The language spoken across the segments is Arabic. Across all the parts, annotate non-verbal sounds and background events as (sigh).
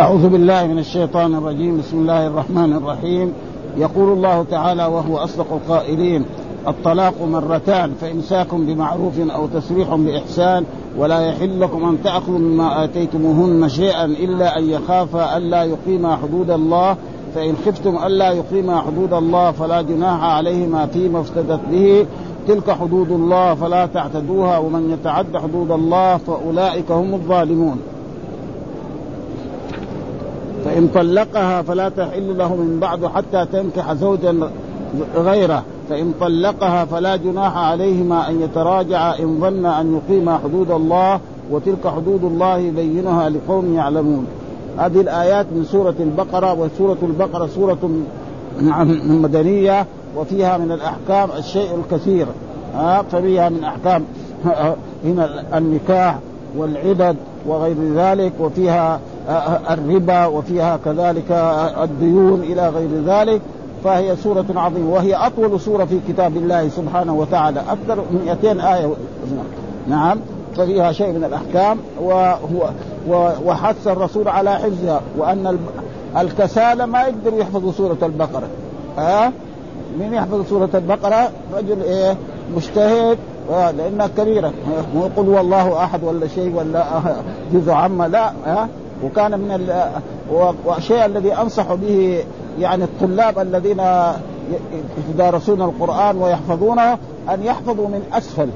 أعوذ بالله من الشيطان الرجيم. بسم الله الرحمن الرحيم. يقول الله تعالى وهو أصدق القائلين الطلاق مرتان فإمساك بمعروف أو تسريح بإحسان ولا يحل لكم أن تأخذوا مما آتيتموهن شيئا إلا أن يخافا ألا يقيما حدود الله. فإن خفتم ألا يقيما حدود الله فلا جناح عليهما فيما افتدت به. تلك حدود الله فلا تعتدوها ومن يتعد حدود الله فأولئك هم الظالمون. فإن طلقها فلا تحل له من بعد حتى تنكح زوجا غيره. فإن طلقها فلا جناح عليهما أن يتراجعا إن ظن أن يقيما حدود الله وتلك حدود الله يبينها لقوم يعلمون. هذه الآيات من سورة البقرة وسورة البقرة سورة مدنية وفيها من الأحكام الشيء الكثير. ها ففيها من أحكام هنا النكاح والعدد وغير ذلك وفيها الربا وفيها كذلك الديون إلى غير ذلك فهي سورة عظيمة وهي أطول سورة في كتاب الله سبحانه وتعالى أكثر من 200 آية. نعم ففيها شيء من الأحكام وهو وحث الرسول على حفظها وأن الكسالى ما يقدروا يحفظوا سورة البقرة. ها؟ أه؟ من يحفظ سورة البقرة؟ رجل إيه؟ مجتهد لأنها كبيرة. مو يقول والله أحد ولا شيء ولا جزء عامة لا ها؟ وكان من والشيء الذي أنصح به يعني الطلاب الذين يدارسون القرآن ويحفظونه أن يحفظوا من أسفل.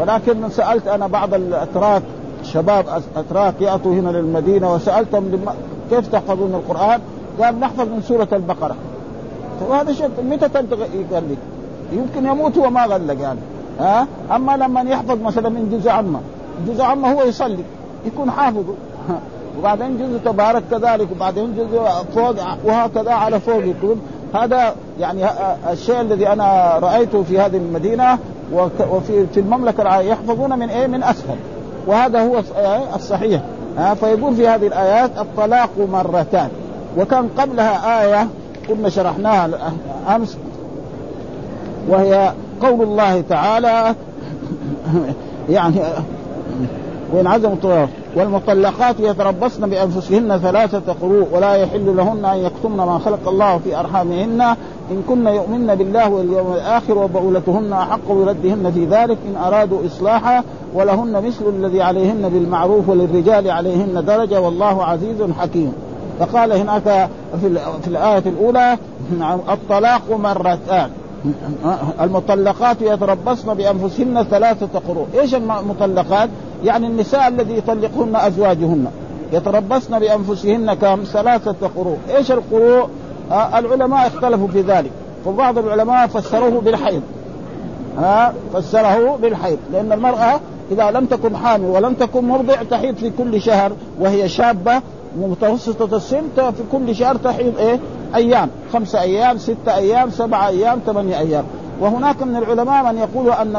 ولكن سألت أنا بعض الأتراك شباب أتراك يأتوا هنا للمدينة وسألتهم كيف تحفظون القرآن؟ قال نحفظ من سورة البقرة. وهذا شيء متى تنتقل؟ قال لي. يمكن يموت وما غلق يعني. ها؟ أما لما يحفظ مثلا من جزء عمة. جزء عمة هو يصلي يكون حافظه (laughs) وبعدين جزء تبارك كذلك وبعدين جزء فوق وهكذا على فوق يكون هذا يعني الشيء الذي أنا رأيته في هذه المدينة وفي في المملكة العربيه يحفظون من إيه؟ من أسفل. وهذا هو الصحيح. ها فيقول في هذه الآيات الطلاق مرتان. وكان قبلها آية كنا شرحناها أمس وهي قول الله تعالى (laughs) يعني وإن عزموا الطلاق والمطلقات يتربصن بأنفسهن ثلاثة قروء ولا يحل لهن أن يكتمن ما خلق الله في أرحامهن. إن كن يؤمن بالله واليوم الآخر وبعولتهن أحق بردهن في ذلك. إن أرادوا إصلاحا ولهن مثل الذي عليهن بالمعروف وللرجال عليهن درجة والله عزيز حكيم. فقال هناك في الآية الأولى نعم الطلاق مرتان. المطلقات يتربصن بأنفسهن ثلاثة قروء، إيش المطلقات؟ يعني النساء الذي يطلقهن أزواجهن يتربصن بأنفسهن كم؟ ثلاثة قروء، إيش القروء؟ آه العلماء اختلفوا في ذلك، فبعض العلماء فسروه بالحيض. ها آه فسره بالحيض، لأن المرأة إذا لم تكن حامل ولم تكن مرضع تحيض في كل شهر وهي شابة متوسطة السن في كل شهر تحيض إيه؟ أيام، خمسة أيام، ستة أيام، سبعة أيام، ثمانية أيام، وهناك من العلماء من يقول أن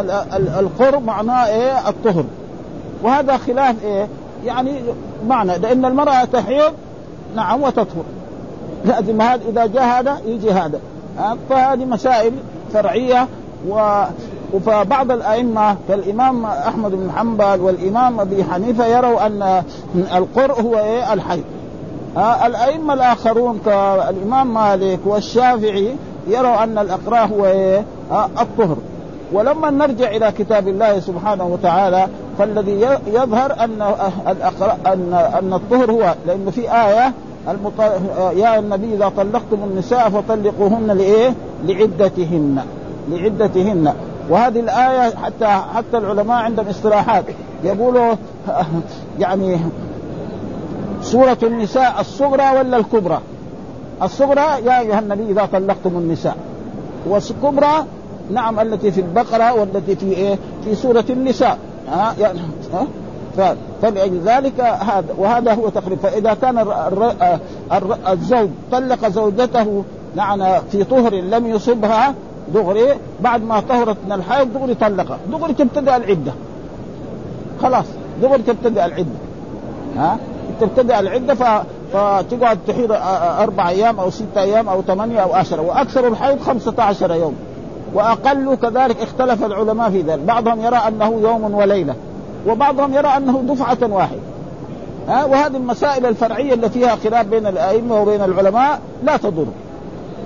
القر معناه إيه؟ الطهر. وهذا خلاف إيه؟ يعني معنى لأن المرأة تحيض نعم وتطهر. لازم هذا إذا جاء هذا يجي هذا. فهذه مسائل فرعية و فبعض الأئمة كالإمام أحمد بن حنبل والإمام أبي حنيفة يروا أن القرء هو إيه؟ الحي آه الأئمة الآخرون كالإمام مالك والشافعي يروا أن الأقراء هو إيه؟ الطهر. ولما نرجع إلى كتاب الله سبحانه وتعالى فالذي يظهر أن الأقراء أن أن الطهر هو لأنه في آية المط... يا النبي إذا طلقتم النساء فطلقوهن لإيه؟ لعدتهن لعدتهن وهذه الآية حتى حتى العلماء عندهم اصطلاحات يقولوا (laughs) يعني سورة النساء الصغرى ولا الكبرى؟ الصغرى يا أيها النبي إذا طلقتم النساء والكبرى نعم التي في البقرة والتي في إيه؟ في سورة النساء ها؟ يعني ها؟ فلأجل ذلك هذا وهذا هو تقريب. فإذا كان. الزوج طلق زوجته نعم في طهر لم يصبها دغري بعد ما طهرت من الحيض دغري طلقها. دغري تبتدأ العدة. خلاص دغري تبتدأ العدة. ها؟ تبتدأ العدة ف... فتقعد تحيض أربع أيام أو ستة أيام أو ثمانية أو عشرة. وأكثر الحيض خمسة عشر يوم. وأقل كذلك اختلف العلماء في ذلك. بعضهم يرى أنه يوم وليلة وبعضهم يرى أنه دفعة واحدة. ها؟ وهذه المسائل الفرعية اللي فيها خلاف بين الأئمة وبين العلماء لا تضر.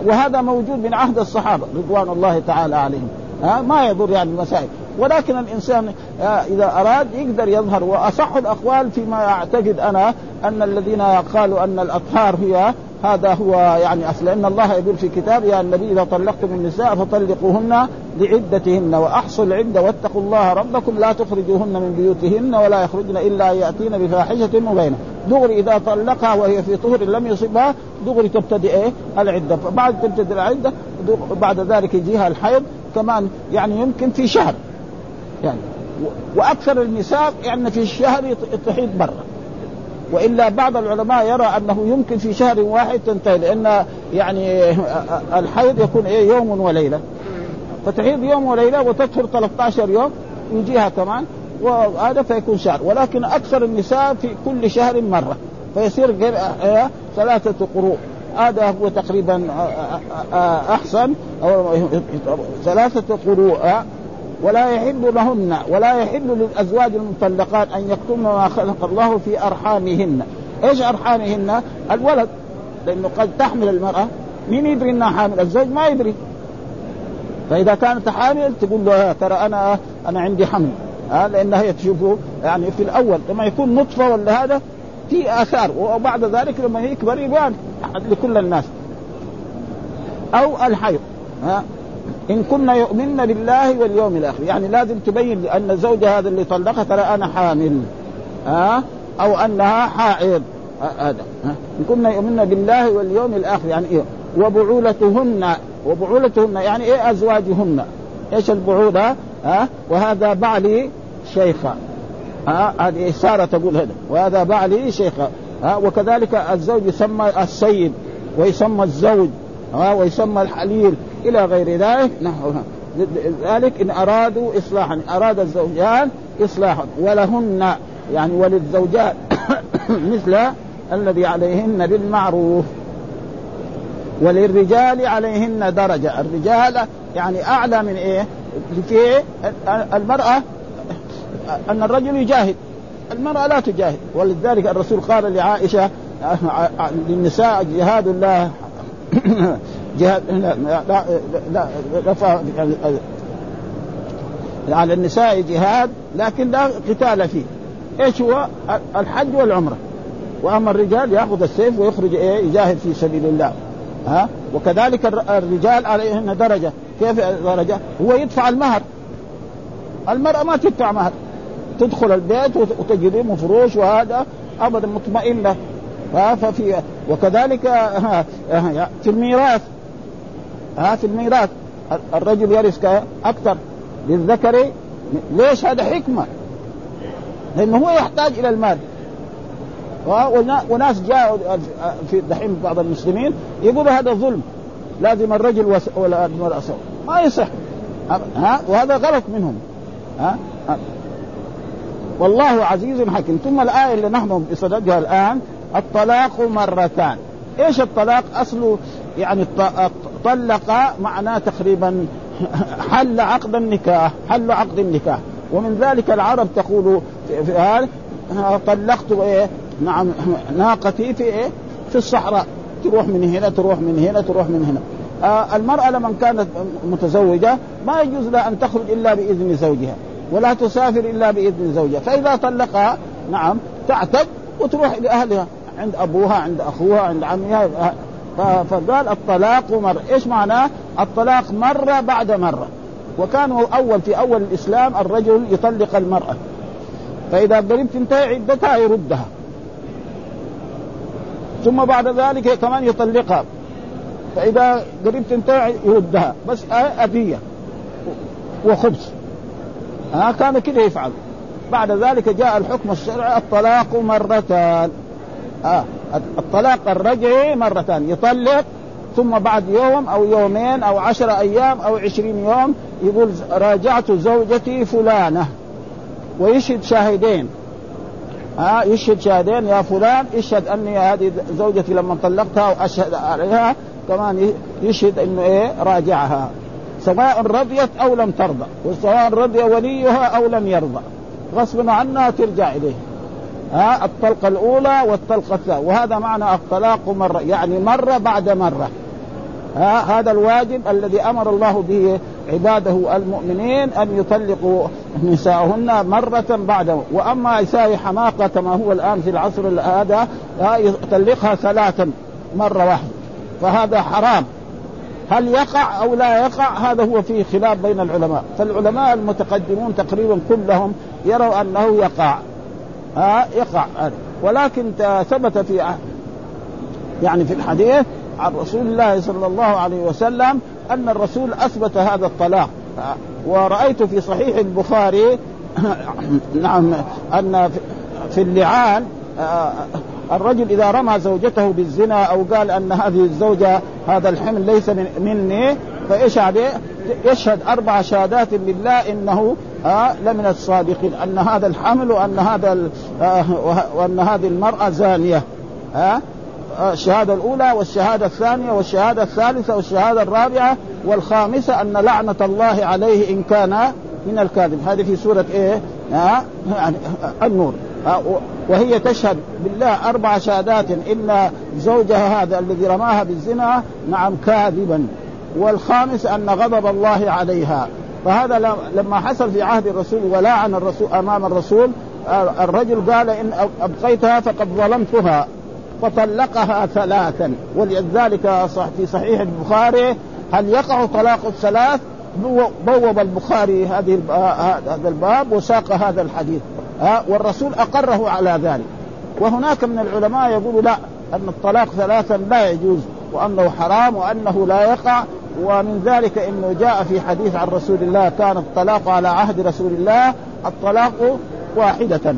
وهذا موجود من عهد الصحابة رضوان الله تعالى عليهم. ها؟ ما يضر يعني المسائل. ولكن الإنسان إذا أراد يقدر يظهر وأصح الأقوال فيما أعتقد أنا أن الذين قالوا أن الأطهار هي هذا هو يعني أصل. ان الله يقول في كتاب يا النبي إذا طلقتم النساء فطلقوهن لعدتهن وأحصوا العدة واتقوا الله ربكم لا تخرجوهن من بيوتهن ولا يخرجن إلا يأتين بفاحشة مبينة. دغري إذا طلقها وهي في طهر لم يصبها دغري تبتدئ إيه؟ العدة. فبعد تبتدئ العدة بعد ذلك يجيها الحيض كمان يعني يمكن في شهر. يعني وأكثر النساء يعني في الشهر تحيض برا. وإلا بعض العلماء يرى أنه يمكن في شهر واحد تنتهي لأن يعني الحيض يكون إيه يوم وليلة. فتحيض يوم وليلة وتطهر 13 يوم يجيها كمان وهذا فيكون شهر. ولكن أكثر النساء في كل شهر مرة فيصير ثلاثة قروء. هذا هو تقريبا أحسن. أو ثلاثة قروء ولا يحل لهن ولا يحل للأزواج المطلقات أن يكتمن ما خلق الله في أرحامهن. إيش أرحامهن؟ الولد. لأنه قد تحمل المرأة مين يدري إنها حامل الزوج ما يدري. فإذا كانت حامل تقول له ترى أنا أنا عندي حمل. ها لانها هي تشوفه يعني في الأول. لما يكون نطفة ولا هذا في آثار. وبعد ذلك لما يكبر يبان. لكل الناس. أو الحيض. ها إن كنا يؤمن بالله واليوم الآخر. يعني لازم تبين أن زوجها هذا اللي طلقها ترى أنا حامل. ها أو أنها حائض. هذا. إن كنا يؤمن بالله واليوم الآخر يعني إيه؟ وبعولتهن. وبعولتهن يعني إيه أزواجهن؟ إيش البعولة؟ ها وهذا بعلي شيخا ها هذه سارة تقول هذا. وهذا بعلي شيخا ها وكذلك الزوج يسمى السيد ويسمى الزوج. ويسمى الحليل إلى غير ذلك. نحو ذلك إن أرادوا اصلاحا أراد الزوجان اصلاحا. ولهن يعني وللزوجات (coughs) مثل الذي عليهن بالمعروف. وللرجال عليهن درجة. الرجال يعني أعلى من إيه؟ في المرأة أن الرجل يجاهد. المرأة لا تجاهد. ولذلك الرسول قال لعائشة للنساء جهاد الله. (coughs) جهاد لا لا لا رفع على النساء جهاد لكن لا قتال فيه. إيش هو؟ الحج والعمرة. وأما الرجال يأخذ السيف ويخرج إيه يجاهد في سبيل الله. ها؟ وكذلك الرجال عليهن درجة. كيف درجة؟ هو يدفع المهر. المرأة ما تدفع مهر. تدخل البيت وتجد مفروش وهذا أبدا مطمئنة. ففي وكذلك في الميراث. ها في الميراث. الرجل يرث أكثر للذكر. ليش هذا حكمة؟ لأنه هو يحتاج إلى المال. وناس جاءوا في دحين بعض المسلمين يقولوا هذا ظلم. لازم الرجل والمرأة سوا ما يصح. ها وهذا غلط منهم. ها والله عزيز حكيم. ثم الآية اللي نحن بصددها الآن الطلاق مرتان. إيش الطلاق؟ اصله يعني طلق معناه تقريبا حل عقد النكاح حل عقد النكاح. ومن ذلك العرب تقول في هذا طلقت إيه؟ نعم ناقتي في إيه؟ في الصحراء. تروح من هنا تروح من هنا تروح من هنا. آه المرأة لما كانت متزوجة ما يجوز لها أن تخرج إلا بإذن زوجها ولا تسافر إلا بإذن زوجها. فإذا طلقها نعم تعتد وتروح لأهلها. عند أبوها عند أخوها عند عمها. فقال الطلاق مرة إيش معناه؟ الطلاق مرة بعد مرة. وكانوا أول في أول الإسلام الرجل يطلق المرأة. فإذا قريب تنتهي عدتها يردها. ثم بعد ذلك كمان يطلقها. فإذا قريب تنتهي يردها. بس أذية وخبز. ها كان كده يفعل. بعد ذلك جاء الحكم الشرعي الطلاق مرتان. آه الطلاق الرجعي مرتان يطلق ثم بعد يوم أو يومين أو عشر أيام أو عشرين يوم يقول راجعت زوجتي فلانة. ويشهد شاهدين. ها آه يشهد شاهدين يا فلان اشهد أني هذه زوجتي لما طلقتها وأشهد عليها. كمان يشهد إنه إيه راجعها. سواء رضيت أو لم ترضى وسواء رضي وليها أو لم يرضى. غصبا عنها ترجع إليه. ها؟ الطلقة الأولى والطلقة الثانية. وهذا معنى الطلاق مرة يعني مرة بعد مرة. ها؟ هذا الواجب الذي أمر الله به عباده المؤمنين أن يطلقوا نساءهن مرة بعد. وأما يساوي حماقة كما هو الآن في العصر هذا يطلقها ثلاثا مرة واحدة. فهذا حرام. هل يقع أو لا يقع؟ هذا هو فيه خلاف بين العلماء. فالعلماء المتقدمون تقريبا كلهم يروا أنه يقع. ها يقع ولكن ثبت في يعني في الحديث عن رسول الله صلى الله عليه وسلم أن الرسول أثبت هذا الطلاق ورأيت في صحيح البخاري (coughs) نعم أن في اللعان آه، الرجل إذا رمى زوجته بالزنا أو قال أن هذه الزوجة هذا الحمل ليس من مني فإيش عليه؟ يشهد أربع شهادات لله إنه آه لمن الصادقين أن هذا الحمل وأن هذا آه وأن هذه المرأة زانية. آه الشهادة الأولى والشهادة الثانية والشهادة الثالثة والشهادة الرابعة والخامسة أن لعنة الله عليه إن كان من الكاذب. هذه في سورة إيه؟ آه يعني النور. آه وهي تشهد بالله أربع شهادات إن زوجها هذا الذي رماها بالزنا نعم كاذبا. والخامس أن غضب الله عليها. فهذا لما حصل في عهد الرسول ولعن الرسول أمام الرسول آه، الرجل قال إن أبقيتها فقد ظلمتها فطلقها ثلاثا. ولذلك في صحيح البخاري هل يقع طلاق الثلاث؟ بوب البخاري هذه هذا الباب وساق هذا الحديث. والرسول أقره على ذلك. وهناك من العلماء يقول لا أن الطلاق ثلاثا لا يجوز وأنه حرام وأنه لا يقع. ومن ذلك إنه جاء في حديث عن رسول الله كان الطلاق على عهد رسول الله الطلاق واحدة.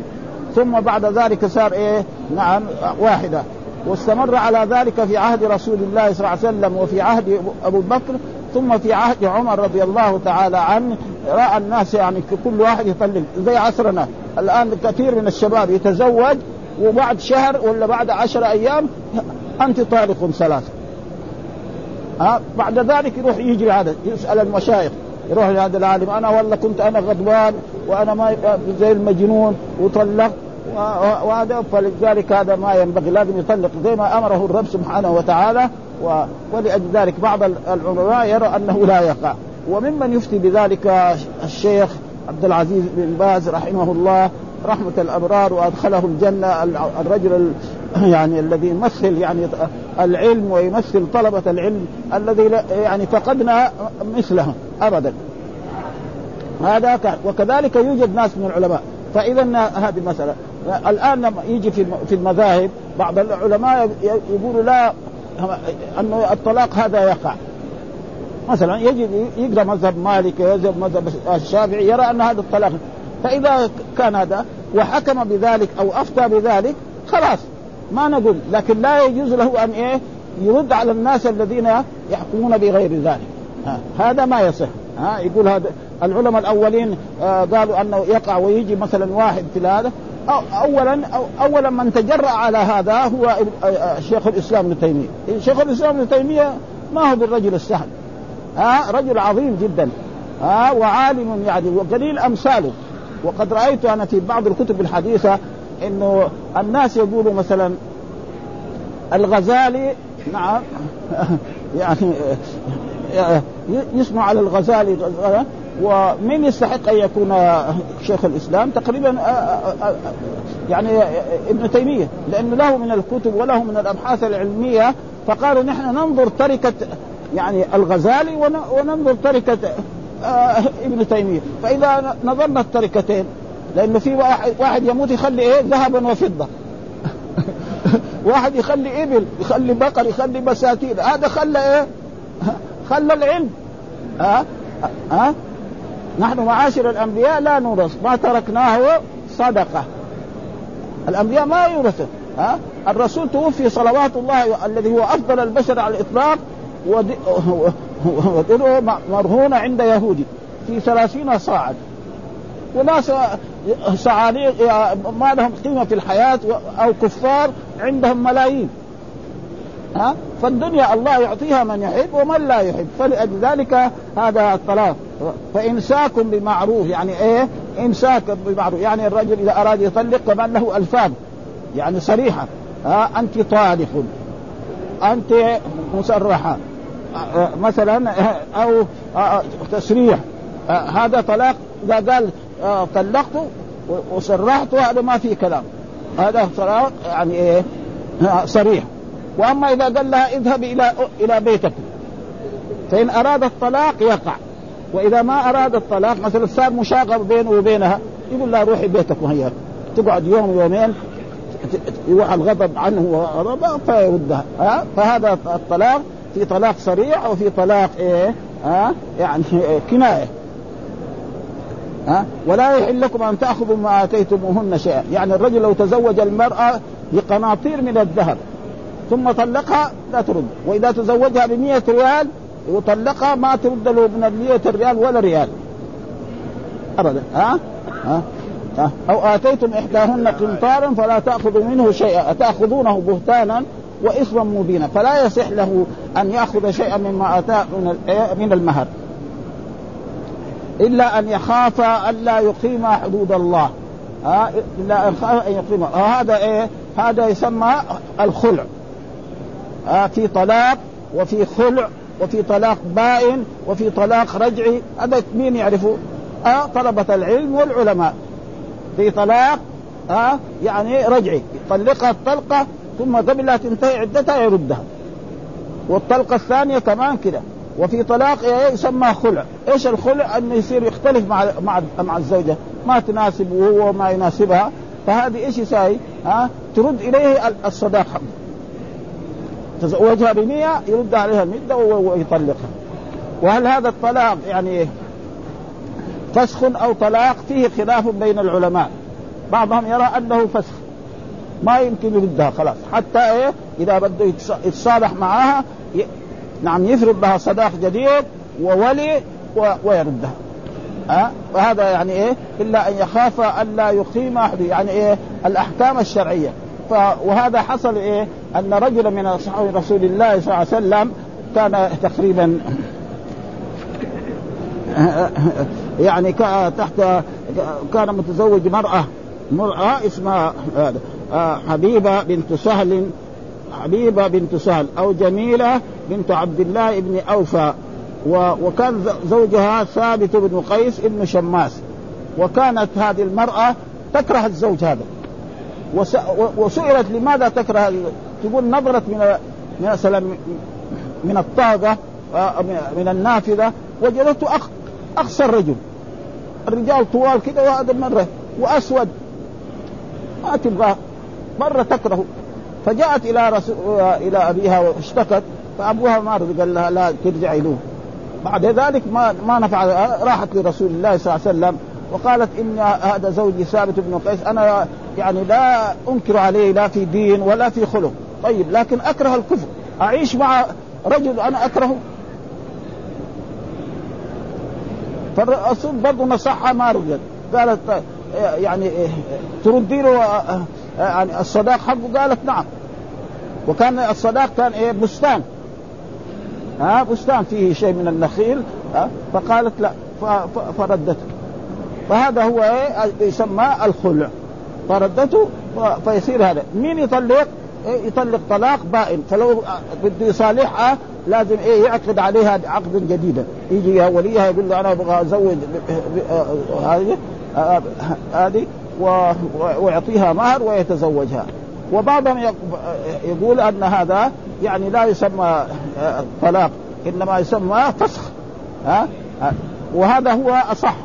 ثم بعد ذلك صار إيه؟ نعم واحدة. واستمر على ذلك في عهد رسول الله صلى الله عليه وسلم وفي عهد أبو بكر ثم في عهد عمر رضي الله تعالى عنه. رأى الناس يعني كل واحد يطلق زي عصرنا. الآن كثير من الشباب يتزوج وبعد شهر ولا بعد عشر أيام أنت طالق ثلاث ها بعد ذلك يروح يجري هذا يسأل المشايخ يروح لهذا العالم أنا والله كنت أنا غضبان وأنا ما زي المجنون وطلقت وهذا فلذلك هذا ما ينبغي لازم يطلق زي ما أمره الرب سبحانه وتعالى ولأجل ذلك بعض العلماء يرى أنه لا يقع. وممن يفتي بذلك الشيخ عبد العزيز بن باز رحمه الله رحمة الأبرار وأدخله الجنة الرجل (coughs) يعني الذي يمثل يعني العلم ويمثل طلبة العلم الذي يعني فقدنا مثلهم أبدا. هذا وكذلك يوجد ناس من العلماء. فإذا هذه المسألة. الآن لما يجي في المذاهب بعض العلماء يقولوا لا أنه الطلاق هذا يقع. مثلا يجي يقرأ مذهب مالك يذهب مذهب الشافعي يرى أن هذا الطلاق. فإذا كان هذا وحكم بذلك أو أفتى بذلك خلاص. ما نقول لكن لا يجوز له أن إيه؟ يرد على الناس الذين يحكمون بغير ذلك. ها. هذا ما يصح. ها يقول هذا العلماء الأولين آه قالوا أنه يقع ويجي مثلا واحد في هذا أو اولا أو اولا من تجرأ على هذا هو آه، آه، شيخ الإسلام ابن تيمية، شيخ الإسلام ابن تيمية ما هو بالرجل السهل. ها رجل عظيم جدا. ها وعالم يعني وقليل أمثاله. وقد رأيت أنا في بعض الكتب الحديثة إنه الناس يقولوا مثلا الغزالي نعم (laughs) يعني يسمع على الغزالي ومن يستحق أن يكون شيخ الإسلام؟ تقريبا يعني ابن تيمية لأنه له من الكتب وله من الأبحاث العلمية فقالوا نحن ننظر تركة يعني الغزالي وننظر تركة آه ابن تيمية. فإذا نظرنا التركتين لأنه في واحد واحد يموت يخلي إيه؟ ذهبا وفضة. (laughs) واحد يخلي إبل يخلي بقر يخلي بساتين. هذا خلى إيه؟ خلى العلم. ها؟ أه؟ ها؟ أه؟ نحن معاشر الأنبياء لا نورث. ما تركناه صدقة. الأنبياء ما يورثوا ها؟ أه؟ الرسول توفي صلوات الله الذي هو أفضل البشر على الإطلاق (laughs) ودره مرهونه عند يهودي. في ثلاثين صاعا وناس صعاليق ما لهم قيمة في الحياة أو كفار عندهم ملايين. ها؟ فالدنيا الله يعطيها من يحب ومن لا يحب. فلذلك هذا الطلاق. فامساك بمعروف يعني إيه؟ إمساك بمعروف. يعني الرجل إذا أراد يطلق كمان له الفاظ يعني صريحة. ها؟ أنت طالق. أنت مسرحه مثلا أو تسريح. هذا طلاق إذا قال طلقته وسرحته هذا ما في كلام. هذا طلاق يعني إيه؟ صريح. وأما إذا قال لها اذهب إلى إلى بيتك. فإن أراد الطلاق يقع. وإذا ما أراد الطلاق مثلا صار مشاغب بينه وبينها يقول لها روحي بيتك وهي تقعد يوم يومين يروح الغضب عنه وغضب فيردها. ها؟ فهذا الطلاق في طلاق صريح وفي طلاق إيه؟ ها؟ يعني كناية. ها؟ ولا يحل لكم أن تأخذوا ما آتيتموهن شيئا. يعني الرجل لو تزوج المرأة بقناطير من الذهب ثم طلقها لا ترد. وإذا تزوجها ب ريال وطلقها ما ترد له من المئة ريال ولا ريال. ابدا. ها؟ ها؟ أو آتيتم إحداهن قنطارا فلا تأخذوا منه شيئا. أتأخذونه بهتانا وإثما مبينا. فلا يصح له أن يأخذ شيئا مما أتاه من من المهر. إلا أن يخاف ألا يقيم حدود الله. ها؟ إلا أن يخاف أن يقيم. هذا إيه؟ هذا يسمى الخلع. في طلاق وفي خلع وفي طلاق بائن وفي طلاق رجعي هذا مين يعرفه؟ آه طلبة العلم والعلماء. في طلاق ها؟ يعني رجعي يطلقها الطلقة ثم قبل لا تنتهي عدتها يردها. والطلقة الثانية كمان كده. وفي طلاق يسمى خلع، إيش الخلع؟ إنه يصير يختلف مع مع مع الزوجة، ما تناسب وهو ما يناسبها، فهذه إيش يساوي؟ ها؟ ترد إليه الصداق حقه. تزوجها بمية يرد عليها المدة ويطلقها. وهل هذا الطلاق يعني فسخ أو طلاق فيه خلاف بين العلماء بعضهم يرى أنه فسخ ما يمكن يردها خلاص حتى إيه إذا بده يتصالح معها ي... نعم يفرض لها صداق جديد وولي. ويردها ها أه؟ وهذا يعني إيه إلا أن يخاف الا يقيم أحد يعني إيه الأحكام الشرعية ف... وهذا حصل إيه أن رجلا من أصحاب رسول الله صلى الله عليه وسلم كان تقريبا (laughs) يعني تحت كان متزوج مرأة مرأة اسمها آه، حبيبة بنت سهل حبيبة بنت سهل أو جميلة بنت عبد الله بن أوفى. وكان زوجها ثابت بن قيس بن شماس. وكانت هذه المرأة تكره الزوج هذا. وسئلت لماذا تكره تقول نظرت من مثلا من الطاقة آه، من النافذة. وجدته اقصى الرجل الرجال طوال كده وهذا مرة. وأسود. ما تبغاه مرة تكره. فجاءت إلى رسول إلى أبيها واشتكت فأبوها ما رضي قال لها لا ترجعي له. بعد ذلك ما ما نفع راحت لرسول الله صلى الله عليه وسلم وقالت إن هذا زوجي ثابت بن قيس أنا يعني لا أنكر عليه لا في دين ولا في خلق. طيب لكن أكره الكفر. أعيش مع رجل أنا أكرهه؟ فالرسول برضه نصحها ما رجل قالت يعني تردي له يعني الصداق حقه؟ قالت نعم. وكان الصداق كان إيه؟ بستان. ها؟ بستان. فيه شيء من النخيل. ها؟ فقالت لا فردته. فهذا هو إيه؟ يسمى الخلع. فردته فيصير هذا. مين يطلق؟ إيه؟ يطلق طلاق بائن. فلو بده يصالحها لازم إيه؟ يعقد عليها عقدا جديدا يجي وليها يقول له أنا أبغى أزوج هذه هذه. ويعطيها مهر ويتزوجها. وبعضهم يقول أن هذا يعني لا يسمى طلاق إنما يسمى فسخ. ها؟ وهذا هو أصح.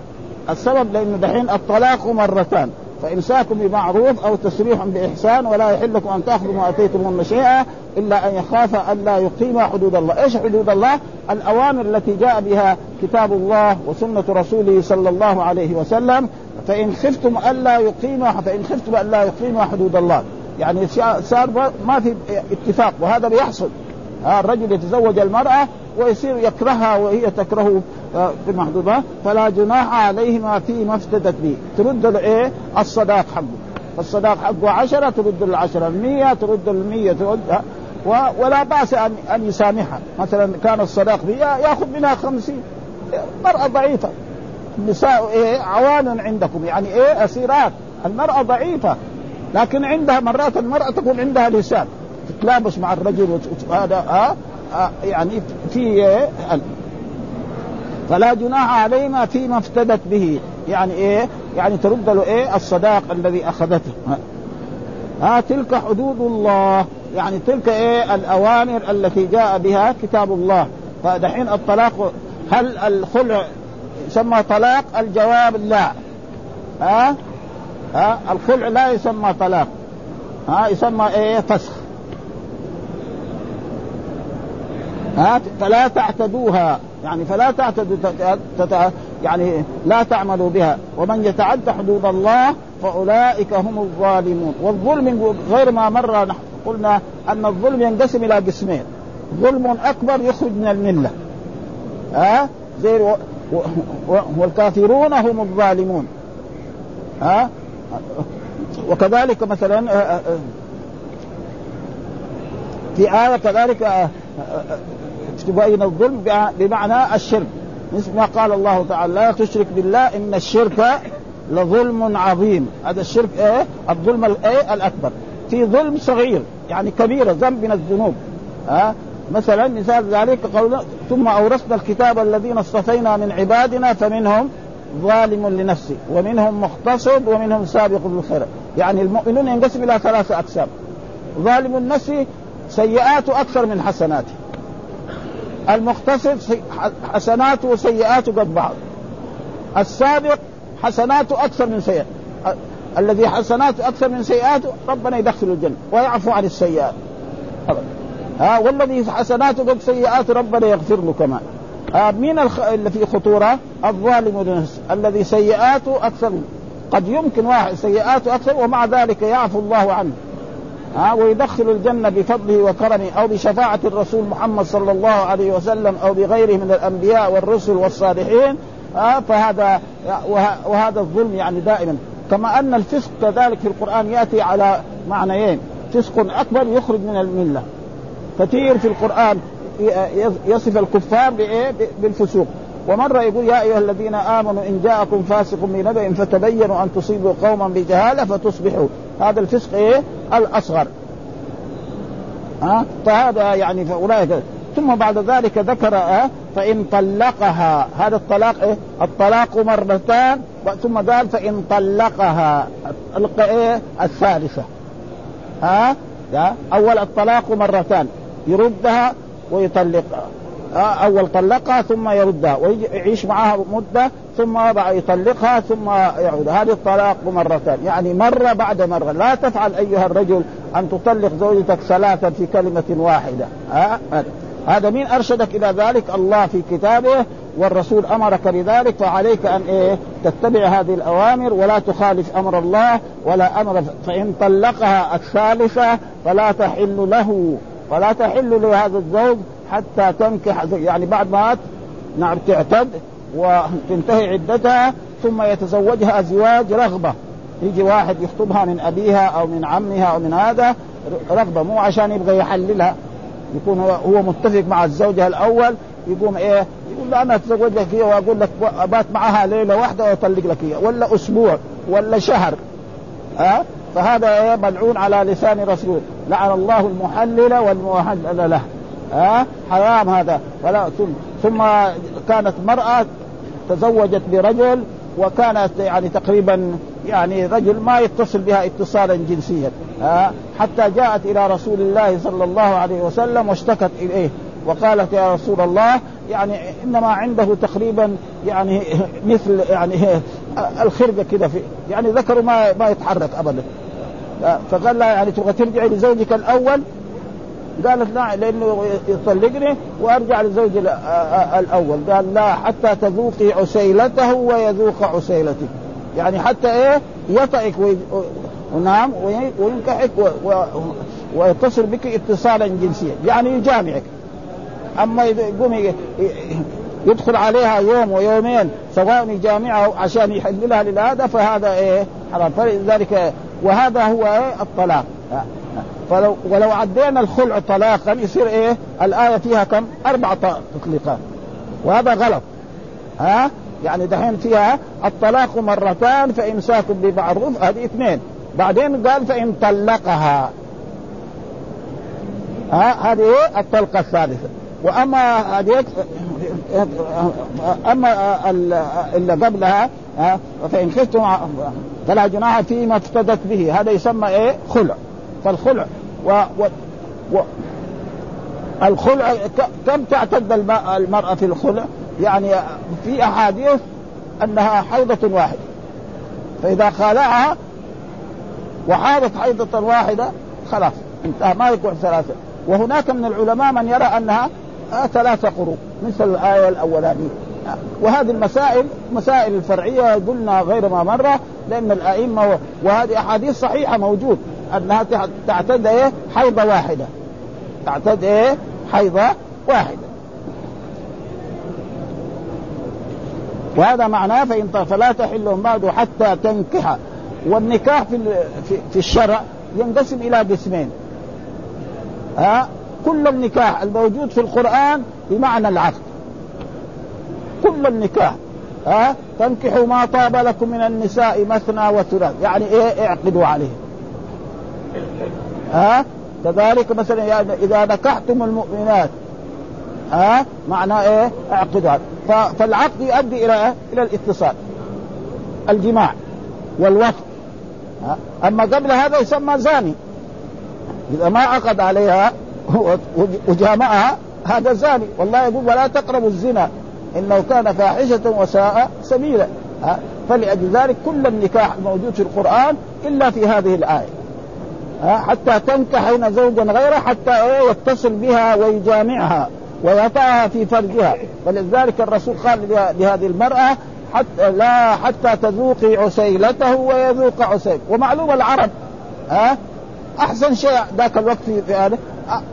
السبب لأنه دحين الطلاق مرتان. فامساك بمعروف أو تسريح بإحسان ولا يحل لكم أن تأخذوا ما اتيتمون شيئا إلا أن يخاف أن لا يقيم حدود الله، إيش حدود الله؟ الأوامر التي جاء بها كتاب الله وسنة رسوله صلى الله عليه وسلم فإن خفتم ألا يقيم فإن خفتم ألا يقيم حدود الله، يعني صار ما في اتفاق وهذا بيحصل. الرجل يتزوج المرأة ويصير يكرهها وهي تكرهه في المحدودات فلا جناح عليهما فيما افتدت به. ترد الايه الصداق حقه. الصداق حقه عشرة ترد العشرة المية ترد المية ترد ولا بأس أن أن يسامحها. مثلا كان الصداق 100 يأخذ منها خمسين. مرأة ضعيفة. النساء إيه عوان عندكم. يعني إيه أسيرات. المرأة ضعيفة لكن عندها مرات المرأة تكون عندها لسان. تتلابس مع الرجل هذا آه آه يعني في إيه فلا جناح علينا فيما افتدت به. يعني إيه يعني ترد له إيه الصداق الذي أخذته. ها تلك حدود الله. يعني تلك إيه الأوامر التي جاء بها كتاب الله. فدحين الطلاق هل الخلع يسمى طلاق الجواب لا. ها؟ ها؟ الخلع لا يسمى طلاق. ها؟ يسمى إيه؟ فسخ. ها؟ فلا تعتدوها. يعني فلا تعتدوا يعني لا تعملوا بها. ومن يتعد حدود الله فأولئك هم الظالمون. والظلم غير ما مر قلنا أن الظلم ينقسم إلى قسمين. ظلم أكبر يخرج من الملة. ها؟ زي. والكافرون هم الظالمون. ها؟ وكذلك مثلا في آية كذلك تبين الظلم بمعنى الشرك. مثل ما قال الله تعالى لا تشرك بالله إن الشرك لظلم عظيم. هذا الشرك إيه؟ الظلم الايه الأكبر. في ظلم صغير يعني كبيره ذنب من الذنوب. ها؟ مثلا مثال ذلك قول ثم أورثنا الكتاب الذين اصطفينا من عبادنا فمنهم ظالم لنفسه ومنهم مقتصد ومنهم سابق بالخير. يعني المؤمنون ينقسم إلى ثلاثة أقسام. ظالم النفس سيئاته أكثر من حسناته. المقتصد حسناته وسيئاته قد بعض. السابق حسناته أكثر من سيئات الذي حسناته أكثر من سيئاته ربنا يدخل الجنة ويعفو عن السيئات. ها والذي حسناته قد سيئاته ربنا يغفر له كمان. آه مين الخ... اللي في خطورة؟ الظالم لنفسه الذي سيئاته أكثر. قد يمكن واحد سيئاته أكثر ومع ذلك يعفو الله عنه. ها ويدخل الجنة بفضله وكرمه أو بشفاعة الرسول محمد صلى الله عليه وسلم أو بغيره من الأنبياء والرسل والصالحين. ها فهذا وهذا الظلم يعني دائما. كما أن الفسق كذلك في القرآن يأتي على معنيين. فسق أكبر يخرج من الملة. كثير في القرآن يصف الكفار بإيه؟ بالفسوق. ومرة يقول يا أيها الذين آمنوا إن جاءكم فاسق بنبأ فتبينوا أن تصيبوا قوما بجهالة فتصبحوا. هذا الفسق إيه؟ الأصغر. ها؟ فهذا يعني فأولئك. ثم بعد ذلك ذكر أه فإن طلقها. هذا الطلاق إيه؟ الطلاق مرتان. ثم قال فإن طلقها. إيه؟ الثالثة. ها؟ أول الطلاق مرتان. يردها ويطلقها. أول طلقها ثم يردها ويعيش معها مدة ثم يطلقها ثم يعود. هذه الطلاق مرتان. يعني مرة بعد مرة. لا تفعل أيها الرجل أن تطلق زوجتك ثلاثا في كلمة واحدة. ها هذا. مين أرشدك إلى ذلك. الله في كتابه والرسول أمرك بذلك فعليك أن إيه تتبع هذه الأوامر ولا تخالف أمر الله ولا أمر فإن طلقها الثالثة فلا تحل له. فلا تحل لهذا الزوج حتى تنكح يعني بعد ما نعم تعتد وتنتهي عدتها ثم يتزوجها زواج رغبة. يجي واحد يخطبها من أبيها أو من عمها أو من هذا رغبة مو عشان يبغى يحللها. يكون هو متفق مع الزوجة الأول يقوم إيه يقول أنا أتزوج لك هي وأقول لك أبات معها ليلة واحدة وأطلق لك هي ولا أسبوع ولا شهر. ها؟ أه؟ فهذا ملعون على لسان رسول. لعن الله المحلل والمحلل له. ها؟ أه؟ حرام هذا. ولا ثم ثم كانت مرأة تزوجت برجل وكانت يعني تقريبا يعني رجل ما يتصل بها اتصالا جنسيا. ها؟ أه؟ حتى جاءت إلى رسول الله صلى الله عليه وسلم واشتكت إليه. وقالت يا رسول الله يعني إنما عنده تقريبا يعني مثل يعني الخرقه كذا في يعني ذكره ما ما يتحرك ابدا. فقال لها يعني تبغى ترجعي لزوجك الأول؟ قالت لا لأنه يطلقني وأرجع لزوجي الأول. قال لا حتى تذوقي عسيلته ويذوق عسيلتك. يعني حتى إيه؟ يطئك ونعم وينكحك ويتصل بك اتصالا جنسيا. يعني يجامعك. أما يقوم يدخل عليها يوم ويومين سواء يجامعها عشان يحللها للهذا فهذا إيه؟ حرام. فلذلك وهذا هو الطلاق. فلو ولو عدينا الخلع طلاقا يصير إيه؟ الآية فيها كم؟ أربع تطليقات. وهذا غلط. ها؟ يعني دحين فيها الطلاق مرتان فإمساك بمعروف هذه اثنين. بعدين قال فإن طلقها. ها؟ هذه الطلقة الثالثة. وأما هذه أما اللي قبلها فإن خفتم فلا جناح فيما افتدت به. هذا يسمى إيه؟ خلع. فالخلع و, و, و الخلع كم تعتد المرأة في الخلع؟ يعني في أحاديث أنها حيضة واحدة. فإذا خالعها وحاضت حيضة واحدة خلاص انتهى. ما يكون ثلاثة. وهناك من العلماء من يرى أنها ثلاثة قروء. مثل الآية الأولانية. وهذه المسائل مسائل الفرعية قلنا غير ما مرة لأن الأئمة وهذه أحاديث صحيحة موجود أنها تعتد إيه؟ حيضة واحدة. تعتد إيه؟ حيضة واحدة. وهذا معناه فإن فلا تحل بعد حتى تنكح. والنكاح في في الشرع ينقسم إلى قسمين. ها؟ كل النكاح الموجود في القرآن بمعنى العقد. كل النكاح ها؟ تنكحوا ما طاب لكم من النساء مثنى وثلاث يعني إيه اعقدوا عليه ها؟ كذلك مثلا إذا نكحتم المؤمنات ها؟ معناه إيه؟ اعقدوا فالعقد يؤدي إلى إلى الاتصال الجماع والوفق أما قبل هذا يسمى زاني. إذا ما عقد عليها وجامعها هذا زاني. والله يقول ولا تقربوا الزنا. إنه كان فاحشة وساء سبيلا. فلأجل ذلك كل النكاح الموجود في القرآن إلا في هذه الآية. حتى تنكح زوجا غيره حتى يتصل بها ويجامعها ويطأها في فرجها. ولذلك الرسول قال لهذه المرأة حتى لا حتى تذوقي عسيلته ويذوق عسيل. ومعلوم العرب ها؟ أحسن شيء ذاك الوقت في هذا.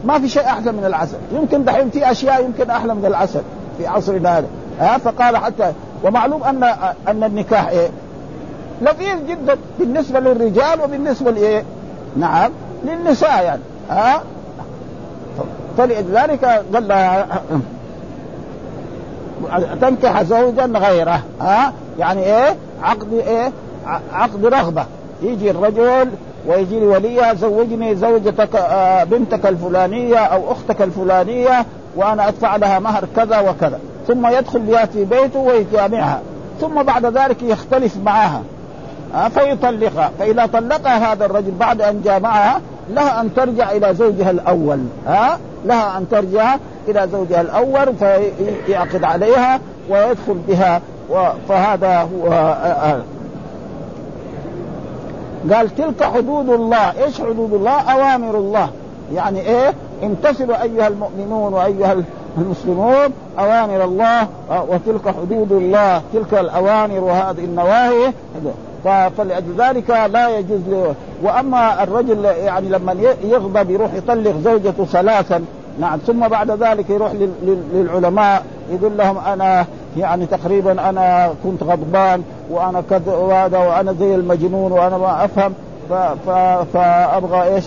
ما في شيء أحسن من العسل. يمكن دحين في أشياء يمكن أحلى من العسل. في عصرنا هذا ها؟ فقال حتى ومعلوم أن أن النكاح إيه؟ لطيف جدا بالنسبة للرجال وبالنسبة لإيه؟ نعم للنساء يعني. ها؟ فلذلك قال لها تنكح زوجا غيره. ها؟ يعني إيه؟ عقد إيه؟ عقد رغبة. يجي الرجل ويجي لي وليها زوجني زوجتك آه، بنتك الفلانية أو أختك الفلانية. وأنا أدفع لها مهر كذا وكذا. ثم يدخل في بيته ويجامعها. ثم بعد ذلك يختلف معها. آه، فيطلقها. فإذا طلقها هذا الرجل بعد أن جامعها لها أن ترجع إلى زوجها الأول. ها لها أن ترجع إلى زوجها الأول فيعقد عليها ويدخل بها. فهذا هو آه، آه. قال تلك حدود الله. إيش حدود الله؟ أوامر الله. يعني إيه؟ امتثلوا أيها المؤمنون وأيها المسلمون أوامر الله وتلك حدود الله تلك الأوامر وهذه النواهي. فلأجل ذلك لا يجوز له وأما الرجل يعني لما يغضب يروح يطلق زوجته ثلاثا نعم ثم بعد ذلك يروح للعلماء يقول لهم أنا يعني تقريبا أنا كنت غضبان وأنا كذا وهذا وأنا زي المجنون وأنا ما أفهم. فأبغى إيش؟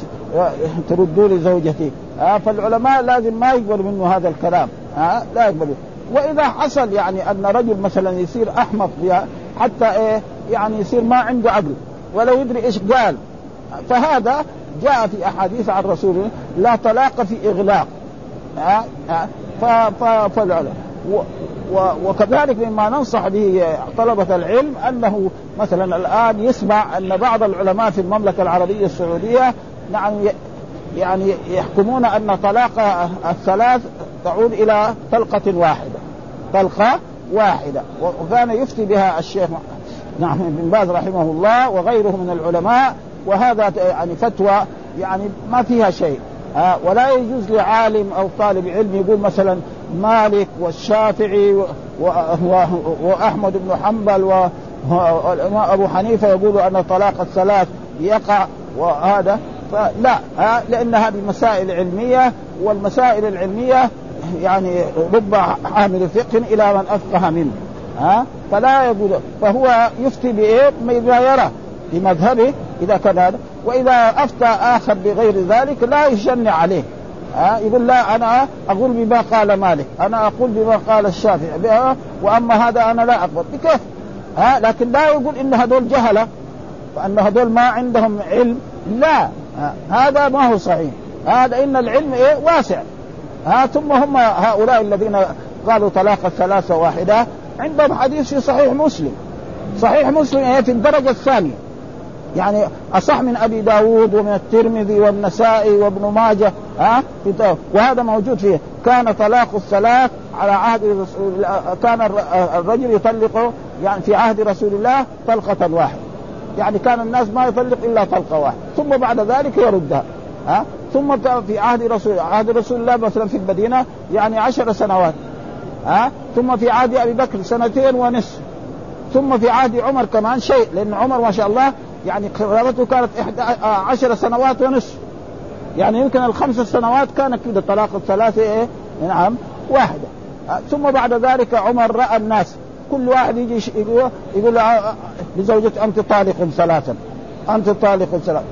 تردوا لي زوجتي آه فالعلماء لازم ما يقبلوا منه هذا الكلام. آه لا يقبلوا. وإذا حصل يعني أن رجل مثلا يصير أحمق حتى إيه يعني يصير ما عنده عقل ولا يدري إيش قال. فهذا جاء في أحاديث عن رسول لا طلاق في إغلاق. ها ها فالعلماء. وكذلك مما ننصح به طلبة العلم أنه مثلا الآن يسمع أن بعض العلماء في المملكة العربية السعودية نعم يعني يحكمون أن طلاق الثلاث تعود إلى طلقة واحدة طلقة واحدة وكان يفتي بها الشيخ نعم بن باز رحمه الله وغيره من العلماء وهذا يعني فتوى يعني ما فيها شيء. آه ولا يجوز لعالم أو طالب علم يقول مثلا مالك والشافعي وأحمد بن حنبل وابو حنيفة يقولوا أن طلاق الثلاث يقع وهذا فلا آه لأن هذه مسائل علمية والمسائل العلمية يعني رب حامل فقه إلى من أفقه منه ها فلا يقول فهو يفتي بإيه؟ بما يرى بمذهبه إذا كان هذا وإذا أفتى آخر بغير ذلك لا يشنع عليه ها يقول لا أنا أقول بما قال مالك أنا أقول بما قال الشافعي وأما هذا أنا لا اقبل بكيف ها لكن لا يقول إن هذول جهلة وأن هذول ما عندهم علم لا هذا ما هو صحيح. هذا إن العلم إيه؟ واسع. ها ثم هم هؤلاء الذين قالوا طلاق الثلاثة واحدة عندهم حديث في صحيح مسلم. صحيح مسلم إيه في الدرجة الثانية. يعني أصح من أبي داود ومن الترمذي والنسائي وابن ماجه ها وهذا موجود فيه. كان طلاق الثلاث على عهد رسول كان الرجل يطلق يعني في عهد رسول الله طلقة واحدة. يعني كان الناس ما يطلق إلا طلقة واحدة ثم بعد ذلك يردها. ها؟ ثم في عهد رسول عهد رسول الله مثلا في المدينة يعني عشر سنوات. ها؟ ثم في عهد أبي بكر سنتين ونصف. ثم في عهد عمر كمان شيء لأن عمر ما شاء الله يعني قرابته كانت إحدى عشر سنوات ونصف. يعني يمكن الخمس سنوات كانت كده طلاق الثلاثة إيه؟ نعم واحدة. ثم بعد ذلك عمر رأى الناس. كل واحد يجي يقول, يقول لزوجته أنت طالق ثلاثا أنت طالق ثلاثا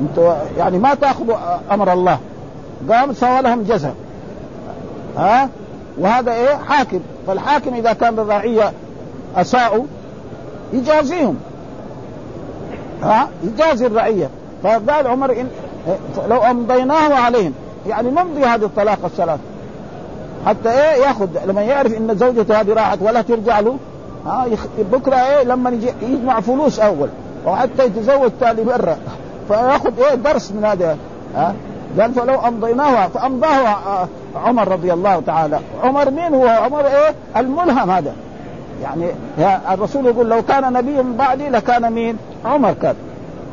أنت يعني ما تاخذوا أمر الله. قام سوى لهم جزاء. ها؟ وهذا إيه؟ حاكم. فالحاكم إذا كان الرعيه أساءوا يجازيهم. ها؟ يجازي الرعية. فقال عمر إن لو أمضيناه عليهم. يعني نمضي هذه الطلاق الثلاث حتى إيه ياخذ لما يعرف إن زوجته هذه راحت ولا ترجع له ها بكرة إيه لما يجمع فلوس أول وحتى يتزوج ثاني مرة. فياخذ إيه درس من هذا ها قال فلو امضيناه فامضاه عمر رضي الله تعالى. عمر مين هو؟ عمر إيه؟ الملهم هذا. يعني الرسول يقول لو كان نبي بعدي لكان مين؟ عمر كان.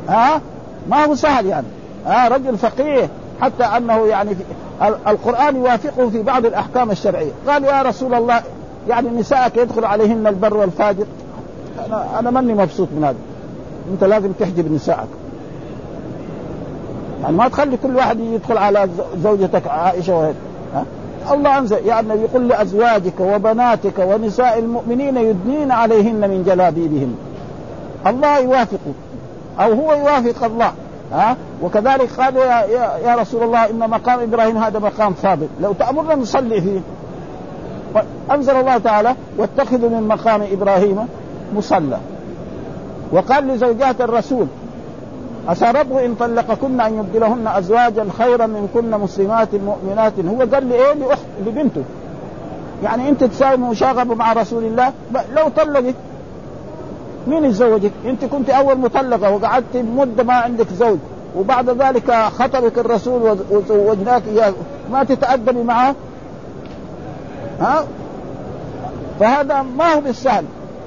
ها ما هو سهل يعني. ها رجل فقيه حتى أنه يعني في القرآن يوافقه في بعض الأحكام الشرعية. قال يا رسول الله يعني نسائك يدخل عليهن البر والفاجر. أنا أنا ماني مبسوط من هذا. أنت لازم تحجب نسائك. يعني ما تخلي كل واحد يدخل على زوجتك عائشة وهيك. الله أنزل. يعني يقول لأزواجك وبناتك ونساء المؤمنين يدنين عليهن من جلابيبهن. الله يوافقه. أو هو يوافق الله. ها؟ وكذلك قال يا, يا, رسول الله إن مقام إبراهيم هذا مقام فاضل لو تأمرنا نصلي فيه. انزل الله تعالى واتخذوا من مقام إبراهيم مصلى. وقال لزوجات الرسول عسى ربه إن طلقكن أن يبدلهن أزواجا خيرا منكن مسلمات مؤمنات. هو قال لي إيه؟ لاخت لبنته. يعني أنت تساوي مشاغبة مع رسول الله؟ لو طلقت مين يتزوجك؟ انت كنت أول مطلقة وقعدت مدة ما عندك زوج وبعد ذلك خطبك الرسول وزوجناك إياه. ما تتأدبي معه ها؟ فهذا ما هو بالسهل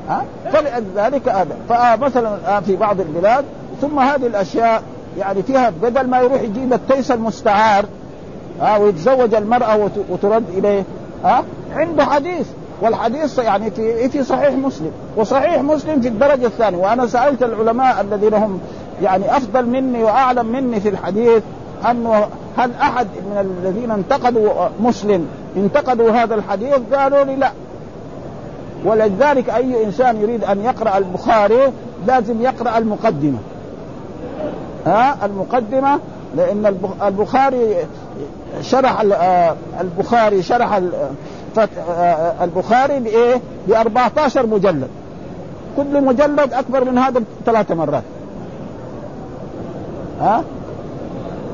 ها؟ فلذلك هذا. فمثلا في بعض البلاد ثم هذه الأشياء يعني فيها بدل ما يروح يجيب التيس المستعار ها؟ ويتزوج المرأة وترد إليه ها؟ عنده حديث. والحديث يعني في في صحيح مسلم. وصحيح مسلم في الدرجة الثانية. وأنا سألت العلماء الذين هم يعني أفضل مني وأعلم مني في الحديث أنه هل أحد من الذين انتقدوا مسلم انتقدوا هذا الحديث؟ قالوا لي لا. ولذلك أي إنسان يريد أن يقرأ البخاري لازم يقرأ المقدمة. ها؟ المقدمة لأن البخاري شرح آه، البخاري شرح البخاري بإيه؟ ب 14 مجلد. كل مجلد أكبر من هذا ثلاث مرات. ها؟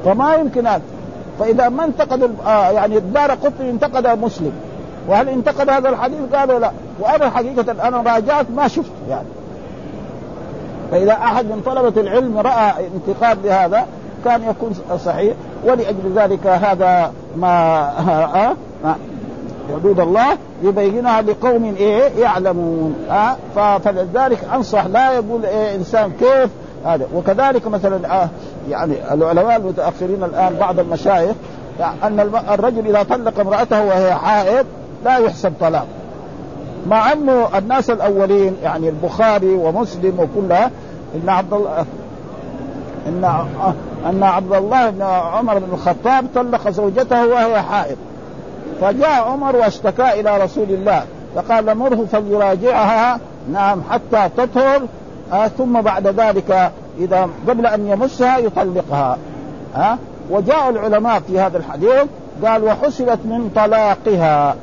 فما يمكن هذا. فإذا ما انتقد آه يعني الدار قطني انتقد مسلم. وهل انتقد هذا الحديث؟ قالوا لا. وأنا حقيقة أنا راجعت ما شفت يعني. فإذا أحد من طلبة العلم رأى انتقاد لهذا كان يكون صحيح. ولأجل ذلك هذا ما آه حدود الله يبينها لقوم إيه يعلمون. آه فلذلك أنصح لا يقول إيه إنسان كيف هذا. وكذلك مثلا آه يعني العلماء المتأخرين الآن بعض المشايخ أن الرجل إذا طلق امرأته وهي حائض لا يحسب طلاق. مع أنه الناس الأولين يعني البخاري ومسلم وكلها إن عبد الله إن إن عبد الله بن عمر بن الخطاب طلق زوجته وهي حائض. فجاء عمر واشتكى إلى رسول الله فقال مره فليراجعها نعم حتى تطهر آه ثم بعد ذلك إذا قبل أن يمسها يطلقها. ها آه وجاء العلماء في هذا الحديث قال وحسبت من طلاقها.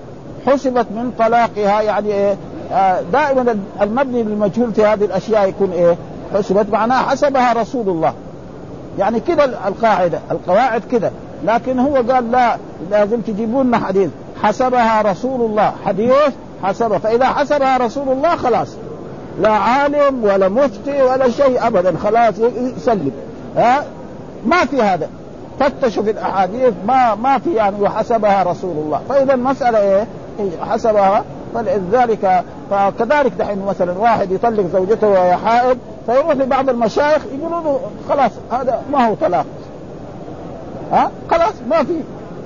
حسبت من طلاقها يعني إيه آه دائما المبني للمجهول في هذه الأشياء يكون إيه؟ حسبت معناها حسبها رسول الله. يعني كذا القاعدة القواعد كذا. لكن هو قال لا لازم تجيبون لنا حديث. حسبها رسول الله. حديث حسبها. فإذا حسبها رسول الله خلاص. لا عالم ولا مفتي ولا شيء ابدا. خلاص يسلم. ها؟ ما في هذا. فتشوا في الأحاديث ما ما في يعني وحسبها رسول الله. فاذا المساله إيه؟ حسبها. فلذلك فكذلك دحين مثلا واحد يطلق زوجته وهي حائض فيروح لبعض المشايخ يقولوا له خلاص هذا ما هو طلاق. ها؟ خلاص ما في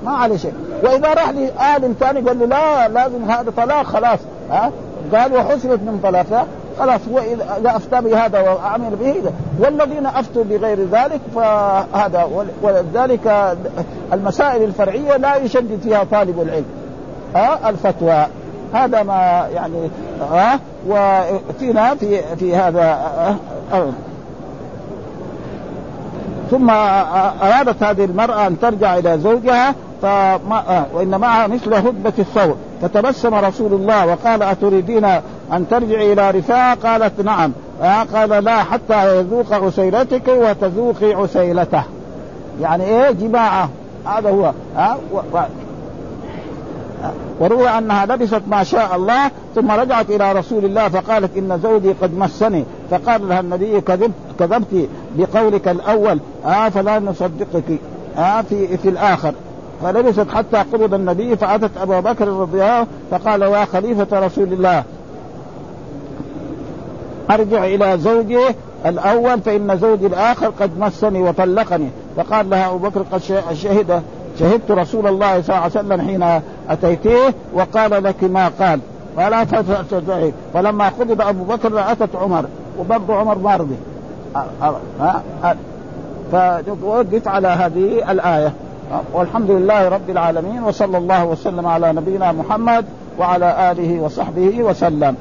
ما عليه شيء. وإذا راح لعالم ثاني قال له لا لازم هذا طلاق خلاص ها؟ قال وحسبت من طلاق خلاص هو إذا افتى بهذا وعمل به. والذين أفتوا بغير ذلك فهذا ولذلك المسائل الفرعية لا يشدد فيها طالب العلم ها؟ الفتوى. هذا ما يعني ها؟ وفينا في في هذا ثم أرادت هذه المرأة أن ترجع إلى زوجها فما وإن معها مثل هدبه الثور فتبسم رسول الله وقال أتريدين أن ترجعي إلى رفاعة؟ قالت نعم. قال لا حتى يذوق عسيلتك وتذوقي عسيلته. يعني إيه؟ جماعة. هذا هو. ها وروى أنها لبست ما شاء الله ثم رجعت إلى رسول الله فقالت إن زوجي قد مسني. فقال لها النبي كذبت كذبت بقولك الأول آه فلا نصدقك آه في في الآخر. فلبست حتى قبض النبي فأتت ابا بكر رضي الله فقال يا خليفة رسول الله أرجع إلى زوجي الأول فإن زوجي الآخر قد مسني وطلقني. فقال لها أبو بكر قد شهد شهدت رسول الله صلى الله عليه وسلم حين أتيتيه وقال لك ما قال. فلا تستطيعي فلما قبض أبو بكر أتت عمر وبرضه عمر ما رضي فوقف على هذه الآية. والحمد لله رب العالمين وصلى الله وسلم على نبينا محمد وعلى آله وصحبه وسلم.